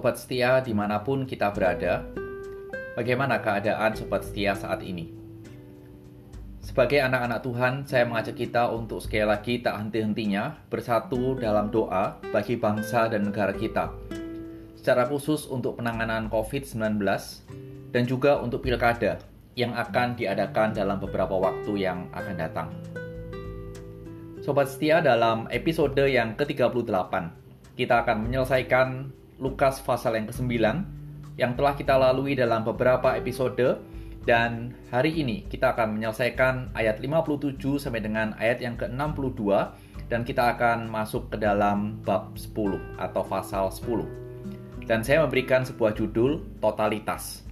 Sobat setia di mana pun kita berada, bagaimana keadaan sobat setia saat ini? Sebagai anak-anak Tuhan, saya mengajak kita untuk sekali lagi tak henti-hentinya bersatu dalam doa bagi bangsa dan negara kita. Secara khusus untuk penanganan COVID-19 dan juga untuk pilkada yang akan diadakan dalam beberapa waktu yang akan datang. Sobat setia dalam episode yang ke-38, kita akan menyelesaikan Lukas pasal yang ke-9 yang telah kita lalui dalam beberapa episode dan hari ini kita akan menyelesaikan ayat 57 sampai dengan ayat yang ke-62 dan kita akan masuk ke dalam bab 10 atau pasal 10. Dan saya memberikan sebuah judul totalitas.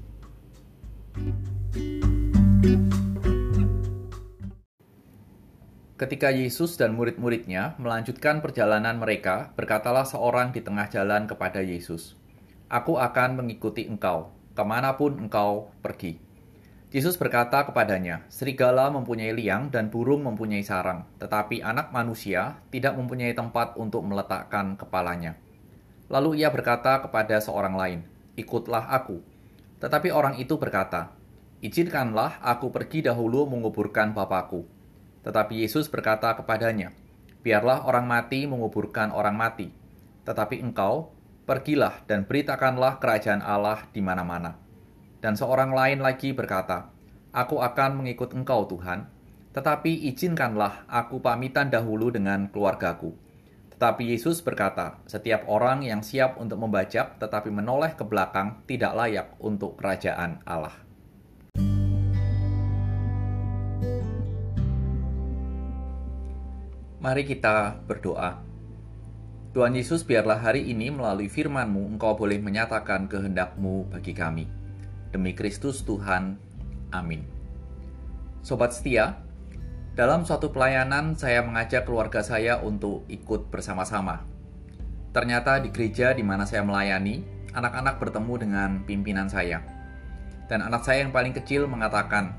Ketika Yesus dan murid-muridnya melanjutkan perjalanan mereka, berkatalah seorang di tengah jalan kepada Yesus, Aku akan mengikuti engkau, ke mana pun engkau pergi. Yesus berkata kepadanya, Serigala mempunyai liang dan burung mempunyai sarang, tetapi anak manusia tidak mempunyai tempat untuk meletakkan kepalanya. Lalu ia berkata kepada seorang lain, Ikutlah aku. Tetapi orang itu berkata, Izinkanlah aku pergi dahulu menguburkan Bapakku. Tetapi Yesus berkata kepadanya, Biarlah orang mati menguburkan orang mati, tetapi engkau pergilah dan beritakanlah kerajaan Allah di mana-mana. Dan seorang lain lagi berkata, Aku akan mengikut engkau Tuhan, tetapi izinkanlah aku pamitan dahulu dengan keluargaku. Tetapi Yesus berkata, setiap orang yang siap untuk membajak tetapi menoleh ke belakang tidak layak untuk kerajaan Allah. Mari kita berdoa. Tuhan Yesus, biarlah hari ini melalui firman-Mu Engkau boleh menyatakan kehendak-Mu bagi kami. Demi Kristus Tuhan. Amin. Sobat setia, dalam suatu pelayanan saya mengajak keluarga saya untuk ikut bersama-sama. Ternyata di gereja di mana saya melayani, anak-anak bertemu dengan pimpinan saya. Dan anak saya yang paling kecil mengatakan,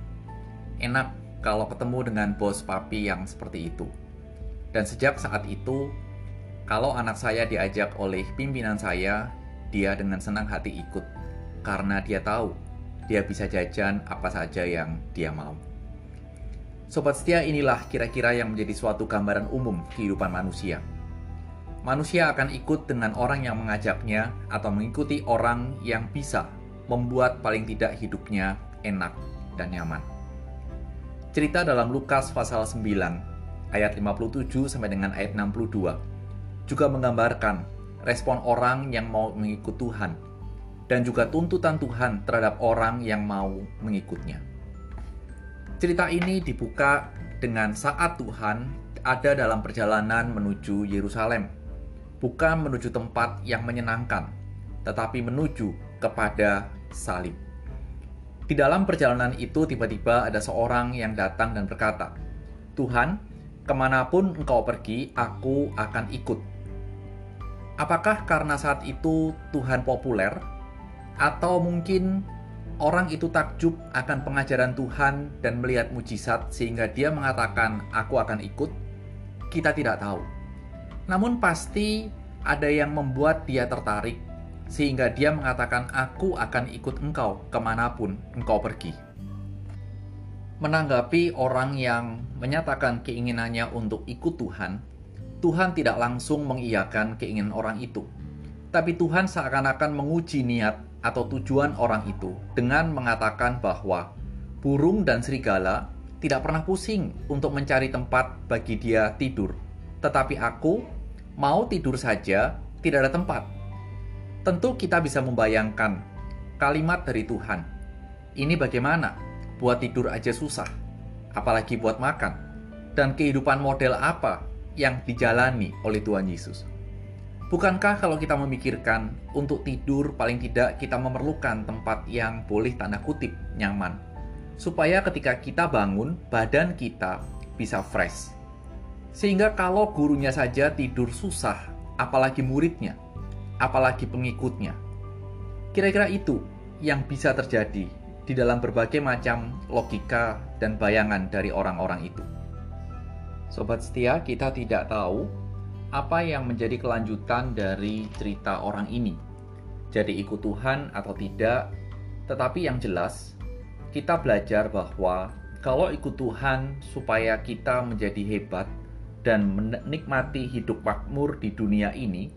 enak kalau ketemu dengan bos papi yang seperti itu. Dan sejak saat itu, kalau anak saya diajak oleh pimpinan saya, dia dengan senang hati ikut karena dia tahu dia bisa jajan apa saja yang dia mau. Sobat setia inilah kira-kira yang menjadi suatu gambaran umum kehidupan manusia. Manusia akan ikut dengan orang yang mengajaknya atau mengikuti orang yang bisa membuat paling tidak hidupnya enak dan nyaman. Cerita dalam Lukas pasal 9 ayat 57 sampai dengan ayat 62 juga menggambarkan respon orang yang mau mengikut Tuhan dan juga tuntutan Tuhan terhadap orang yang mau mengikutnya. Cerita ini dibuka dengan saat Tuhan ada dalam perjalanan menuju Yerusalem, bukan menuju tempat yang menyenangkan, tetapi menuju kepada salib. Di dalam perjalanan itu tiba-tiba ada seorang yang datang dan berkata, Tuhan, ke mana pun engkau pergi, aku akan ikut. Apakah karena saat itu Tuhan populer, atau mungkin orang itu takjub akan pengajaran Tuhan dan melihat mujizat sehingga dia mengatakan, "Aku akan ikut"? Kita tidak tahu. Namun pasti ada yang membuat dia tertarik sehingga dia mengatakan, "Aku akan ikut engkau ke mana pun engkau pergi." Menanggapi orang yang menyatakan keinginannya untuk ikut Tuhan, Tuhan tidak langsung mengiyakan keinginan orang itu. Tapi Tuhan seakan-akan menguji niat atau tujuan orang itu dengan mengatakan bahwa burung dan serigala tidak pernah pusing untuk mencari tempat bagi dia tidur. Tetapi aku mau tidur saja, tidak ada tempat. Tentu kita bisa membayangkan kalimat dari Tuhan. Ini bagaimana? Buat tidur aja susah, apalagi buat makan. Dan kehidupan model apa yang dijalani oleh Tuhan Yesus? Bukankah kalau kita memikirkan untuk tidur paling tidak kita memerlukan tempat yang boleh tanda kutip nyaman. Supaya ketika kita bangun, badan kita bisa fresh. Sehingga kalau gurunya saja tidur susah, apalagi muridnya, apalagi pengikutnya. Kira-kira itu yang bisa terjadi di dalam berbagai macam logika dan bayangan dari orang-orang itu. Sobat setia, kita tidak tahu apa yang menjadi kelanjutan dari cerita orang ini. jadi ikut Tuhan atau tidak, tetapi yang jelas kita belajar bahwa kalau ikut Tuhan supaya kita menjadi hebat dan menikmati hidup makmur di dunia ini,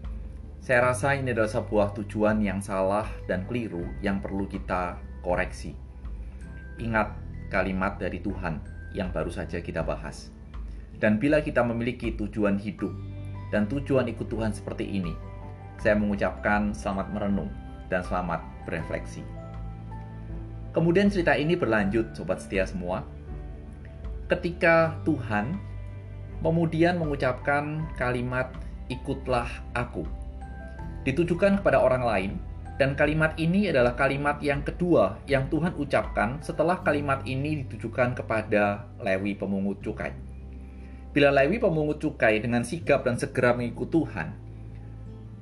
saya rasa ini adalah sebuah tujuan yang salah dan keliru yang perlu kita koreksi. Ingat kalimat dari Tuhan yang baru saja kita bahas. Dan bila kita memiliki tujuan hidup dan tujuan ikut Tuhan seperti ini, saya mengucapkan selamat merenung dan selamat berefleksi. Kemudian cerita ini berlanjut, sobat setia semua. Ketika Tuhan kemudian mengucapkan kalimat "ikutlah aku", ditujukan kepada orang lain, dan kalimat ini adalah kalimat yang kedua yang Tuhan ucapkan setelah kalimat ini ditujukan kepada Lewi pemungut cukai. Bila Lewi pemungut cukai dengan sigap dan segera mengikut Tuhan,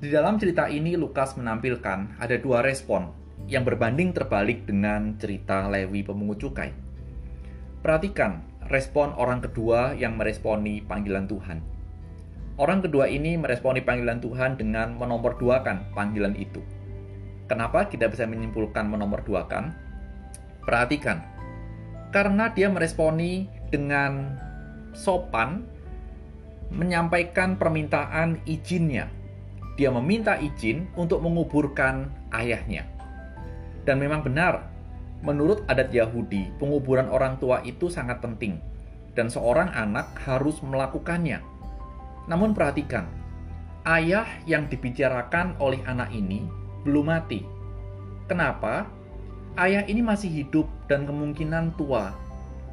di dalam cerita ini Lukas menampilkan ada dua respon yang berbanding terbalik dengan cerita Lewi pemungut cukai. Perhatikan respon orang kedua yang meresponi panggilan Tuhan. Orang kedua ini meresponi panggilan Tuhan dengan menomorduakan panggilan itu. Kenapa kita bisa menyimpulkan menomorduakan? Perhatikan, karena dia meresponi dengan sopan menyampaikan permintaan izinnya. Dia meminta izin untuk menguburkan ayahnya. Dan memang benar, menurut adat Yahudi, penguburan orang tua itu sangat penting, dan seorang anak harus melakukannya. Namun, perhatikan, ayah yang dibicarakan oleh anak ini belum mati. Kenapa? Ayah ini masih hidup dan kemungkinan tua,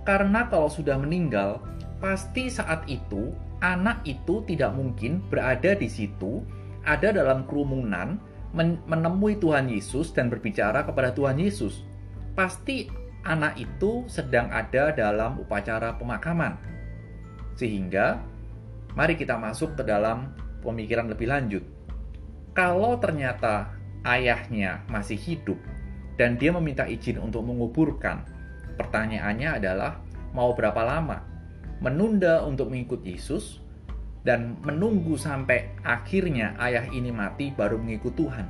karena kalau sudah meninggal, pasti saat itu anak itu tidak mungkin berada di situ, ada dalam kerumunan, menemui Tuhan Yesus dan berbicara kepada Tuhan Yesus. Pasti anak itu sedang ada dalam upacara pemakaman. Sehingga, mari kita masuk ke dalam pemikiran lebih lanjut. Kalau ternyata ayahnya masih hidup dan dia meminta izin untuk menguburkan, pertanyaannya adalah mau berapa lama menunda untuk mengikut Yesus dan menunggu sampai akhirnya ayah ini mati baru mengikut Tuhan.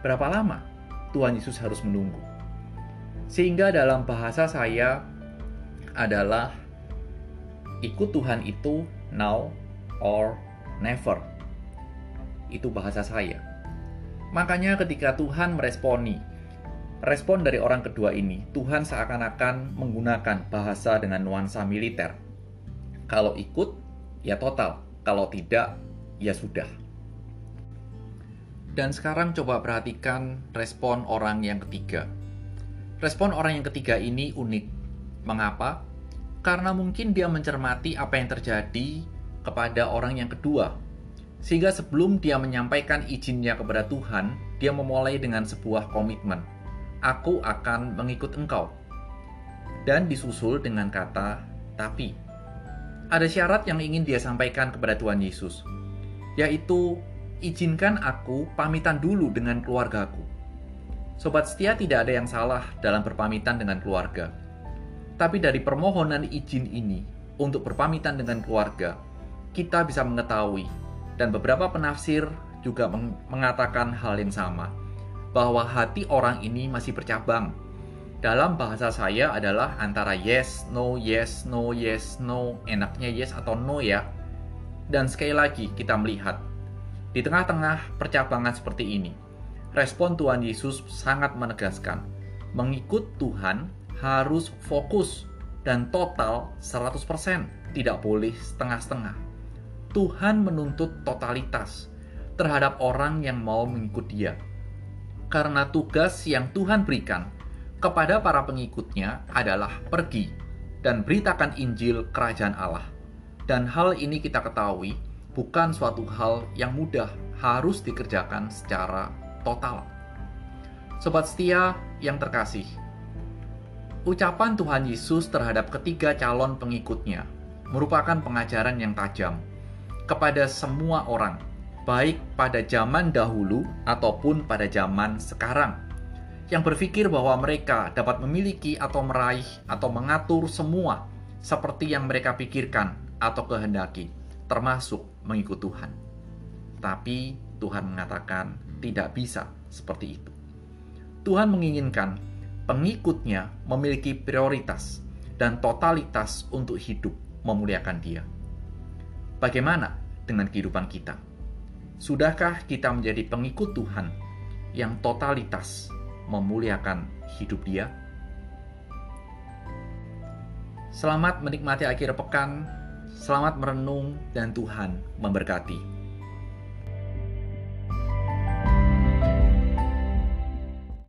Berapa lama Tuhan Yesus harus menunggu? Sehingga dalam bahasa saya adalah ikut Tuhan itu now or never. Itu bahasa saya. Makanya ketika Tuhan meresponi respon dari orang kedua ini, Tuhan seakan-akan menggunakan bahasa dengan nuansa militer kalau ikut, ya total. Kalau tidak, ya sudah. Dan sekarang coba perhatikan respon orang yang ketiga. Respon orang yang ketiga ini unik. Mengapa? Karena mungkin dia mencermati apa yang terjadi kepada orang yang kedua. Sehingga sebelum dia menyampaikan izinnya kepada Tuhan, dia memulai dengan sebuah komitmen. Aku akan mengikut engkau. Dan disusul dengan kata tapi ada syarat yang ingin dia sampaikan kepada Tuhan Yesus, yaitu izinkan aku pamitan dulu dengan keluargaku. Sobat setia tidak ada yang salah dalam berpamitan dengan keluarga. Tapi dari permohonan izin ini untuk berpamitan dengan keluarga, kita bisa mengetahui dan beberapa penafsir juga mengatakan hal yang sama, bahwa hati orang ini masih bercabang dalam bahasa saya adalah antara yes, no, yes, no, yes, no, enaknya yes atau no ya. Dan sekali lagi kita melihat, di tengah-tengah percabangan seperti ini, respon Tuhan Yesus sangat menegaskan, mengikut Tuhan harus fokus dan total 100%, tidak boleh setengah-setengah. Tuhan menuntut totalitas terhadap orang yang mau mengikut dia. Karena tugas yang Tuhan berikan kepada para pengikutnya adalah pergi dan beritakan Injil Kerajaan Allah. Dan hal ini kita ketahui bukan suatu hal yang mudah, harus dikerjakan secara total. Sobat setia yang terkasih, ucapan Tuhan Yesus terhadap ketiga calon pengikutnya merupakan pengajaran yang tajam kepada semua orang, baik pada zaman dahulu ataupun pada zaman sekarang yang berpikir bahwa mereka dapat memiliki atau meraih atau mengatur semua seperti yang mereka pikirkan atau kehendaki, termasuk mengikut Tuhan. Tapi Tuhan mengatakan tidak bisa seperti itu. Tuhan menginginkan pengikutnya memiliki prioritas dan totalitas untuk hidup memuliakan Dia. Bagaimana dengan kehidupan kita? Sudahkah kita menjadi pengikut Tuhan yang totalitas memuliakan hidup Dia? Selamat menikmati akhir pekan, selamat merenung, dan Tuhan memberkati.